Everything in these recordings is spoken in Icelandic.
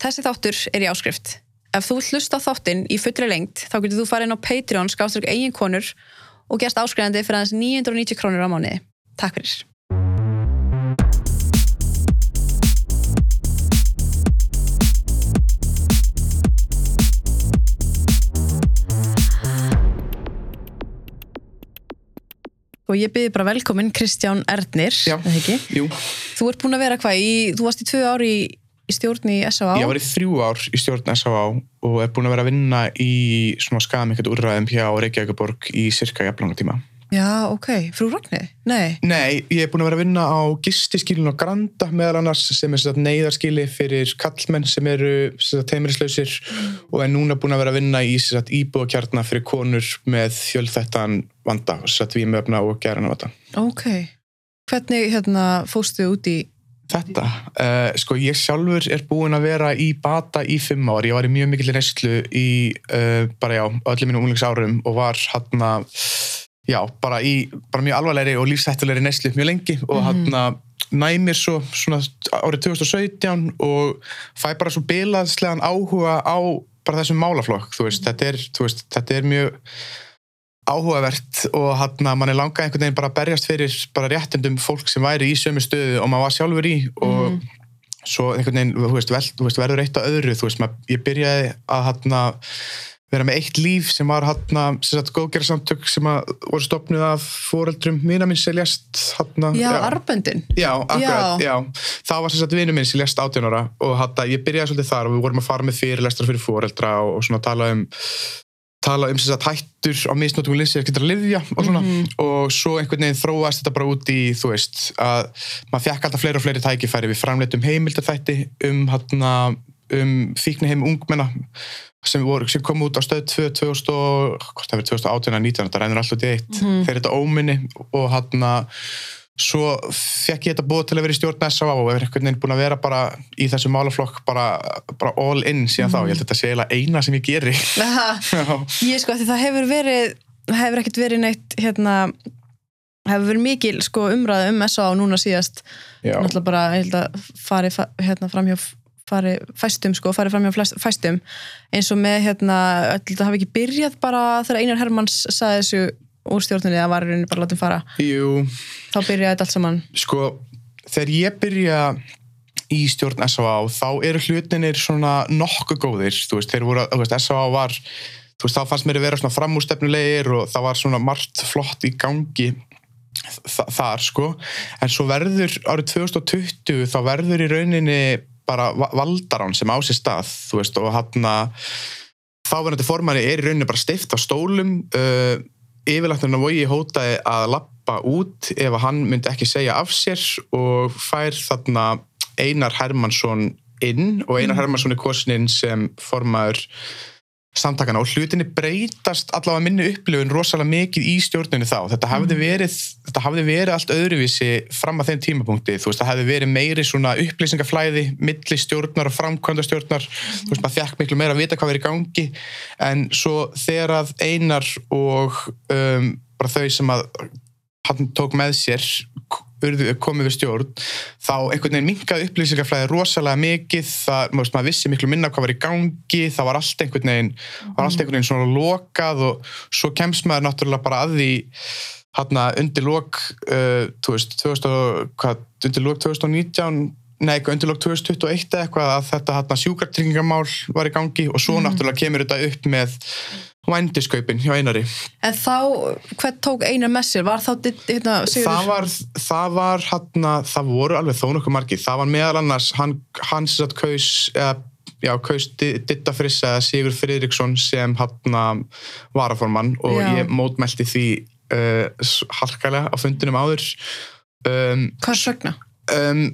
Þessi þáttur er í áskrift. Ef þú vilt hlusta á þáttinn í fullri lengt, þá getur þú farið inn á Patreon skáströkk eigin konur og gerst áskrifandi fyrir aðeins 990 krónur á mánuði. Takk fyrir. Og ég byrði bara velkominn Kristján Ernir, Já. Jú, Þú ert búin að vera hvað í, þú varst í tvö ári í, í stjórn í S.A.A. ég var í þrjú ár í stjórn S.A.A. og er búin að vera að vinna í svona skamikkert úrræðum hjá Reykjavíkuborg í cirka jafnlanga tíma. Já, ok. Frú Ragnir? Nei. Nei, ég er búin að vera að vinna á gistiskílun og granda meðal annars sem er svona neyðarskíli fyrir kallmenn sem eru teimirislausir og er núna búin að vera að vinna í svona íbúðakjarna fyrir konur með fjölþættan vanda, svona vímöfna og gerana vanda. Ok. Hvernig hérna fóstu út í... Þetta, uh, sko ég sjálfur er búinn að vera í bata í fimm ár, ég var í mjög mikil reynslu í uh, bara já, öllum mínum unglingsárum og var hann já, bara í bara mjög alvarlegri og lífsættulegri reynslu mjög lengi og hann næmir svo svona árið 2017 og fæ bara svo bilaðslegan áhuga á bara þessum málaflokk, þú veist, þetta er, þú veist, þetta er mjög áhugavert og hann að mann er langað einhvern veginn bara að berjast fyrir bara réttundum fólk sem væri í sömu stöðu og maður var sjálfur í og svo einhvern veginn, þú veist, vel, þú veist verður eitt á öðru, þú veist, maður, ég byrjaði að hann að vera með eitt líf sem var hann að, sem sagt, góðgerðarsamtök sem að voru stopnuð af fóreldrum vina minn sem lést hann að Já, arböndin. Já, akkurat, já. Það var sem sagt vinnu minn sem lést 18 ára og hatta, ég byrjaði svolítið þar og við vorum að fara með fyrirlestra fyrir fóreldra og, og svona tala um tala um sem sagt hættur á misnótum linsir getur að livja og svona. Og svo einhvern veginn þróast þetta bara út í þú veist að maður fekk alltaf fleiri og fleiri tækifæri. Við framleitum heimildaþætti um hérna um fíkniheim ungmenna sem, voru, sem kom út á stöð 2 2000 og, hvort það verið 2018 eða 19 þetta rænur alltaf til eitt. Þegar þetta óminni og hérna svo fekk ég þetta búið til að vera í stjórn S.A.A. og er einhvern veginn búin að vera bara í þessu málaflokk bara, bara all in síðan þá, ég held að þetta sé eiginlega eina sem ég geri ég sko, það hefur verið, það hefur ekkert verið neitt, hérna, hefur verið mikil sko umræða um S.A.A. núna síðast, Já. náttúrulega bara, ég held að fari fa- hérna framhjá fari fæstum sko, fari framhjá fæstum eins og með hérna, þetta hafi ekki byrjað bara þegar Einar Hermanns saði þessu úr stjórninni að var rauninni bara látum fara Jú, þá byrjaði þetta allt saman sko þegar ég byrja í stjórn S.A.A. þá eru hlutinir svona nokkuð góðir, þú veist, þeir voru þú veist, S.A.A. var, þú veist, þá fannst mér að vera svona framústefnulegir og það var svona margt flott í gangi þa þar, sko, en svo verður árið 2020 þá verður í rauninni bara va- valdarán sem á sér stað, þú veist, og hann að þáverandi formari er í rauninni bara stift á stólum uh, yfirlækturinn að vogi hótaði að lappa út ef hann myndi ekki segja af sér og fær þarna Einar Hermansson inn og Einar Hermansson er kosin inn sem formaður samtakana og hlutinni breytast allavega minni upplifun rosalega mikið í stjórnunni þá. Þetta hafði verið, þetta hafði verið allt öðruvísi fram að þeim tímapunkti. Þú veist, það hafði verið meiri svona upplýsingaflæði milli stjórnar og framkvæmda stjórnar. Þú veist, maður fekk miklu meira að vita hvað verið í gangi. En svo þegar að Einar og um, bara þau sem að hann tók með sér komið við stjórn þá einhvern veginn minkaði upplýsingaflæði rosalega mikið, það, maður, maður vissi miklu minna hvað var í gangi, það var allt einhvern veginn var allt einhvern veginn svona lokað og svo kemst maður náttúrulega bara að því hérna undir lok uh, þú veist, 2000, og- hvað, undir lok 2019 nei, undir lok 2021 eða eitthvað að þetta hérna sjúkartryggingamál var í gangi og svo náttúrulega kemur þetta upp með vændiskaupin hjá einari en þá, hvern tók Einar með sér var þá hérna, það var, það var hann það voru alveg þó nokkuð margir það var meðal annars, hann, hann sem sagt kaus eða, já, kaus Di- Ditta Frissa eða Sigur Friðriksson sem hann varaformann og Já. ég mótmælti því uh, harkalega á fundinum áður um, hvers vegna? um,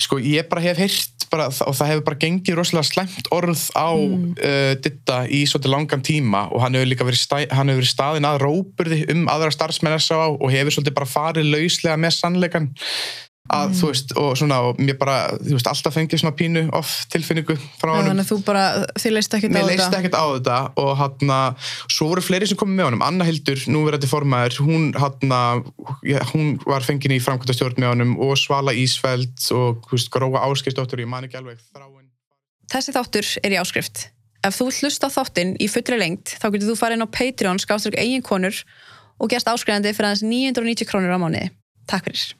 sko ég bara hef heyrt bara, og það hefur bara gengið rosalega slæmt orð á uh, Ditta í svolítið langan tíma og hann hefur líka verið, stæ, hann hefur verið staðin að róburði um aðra starfsmenn S.A. og hefur svolítið bara farið lauslega með sannleikan að þú veist og svona og mér bara, þú veist, alltaf fengið svona pínu off tilfinningu frá honum þannig að þú bara, þið leist ekki Mér leist ekkert á þetta og hann svo voru fleiri sem komið með honum Anna Hildur, núverandi formaður hún, hana, hún var fengin í framkvæmta stjórn með honum og Svala Ísfeld og veist, Gróa Áskistóttur, ég man ekki alveg þráin Þessi þáttur er í áskrift. Ef þú hlusta á þáttinn í fullri lengt þá getur þú farið inn á Patreon skáströk eigin konur og gerst áskrifandi fyrir aðeins 990 krónur á mánuði. Takk fyrir.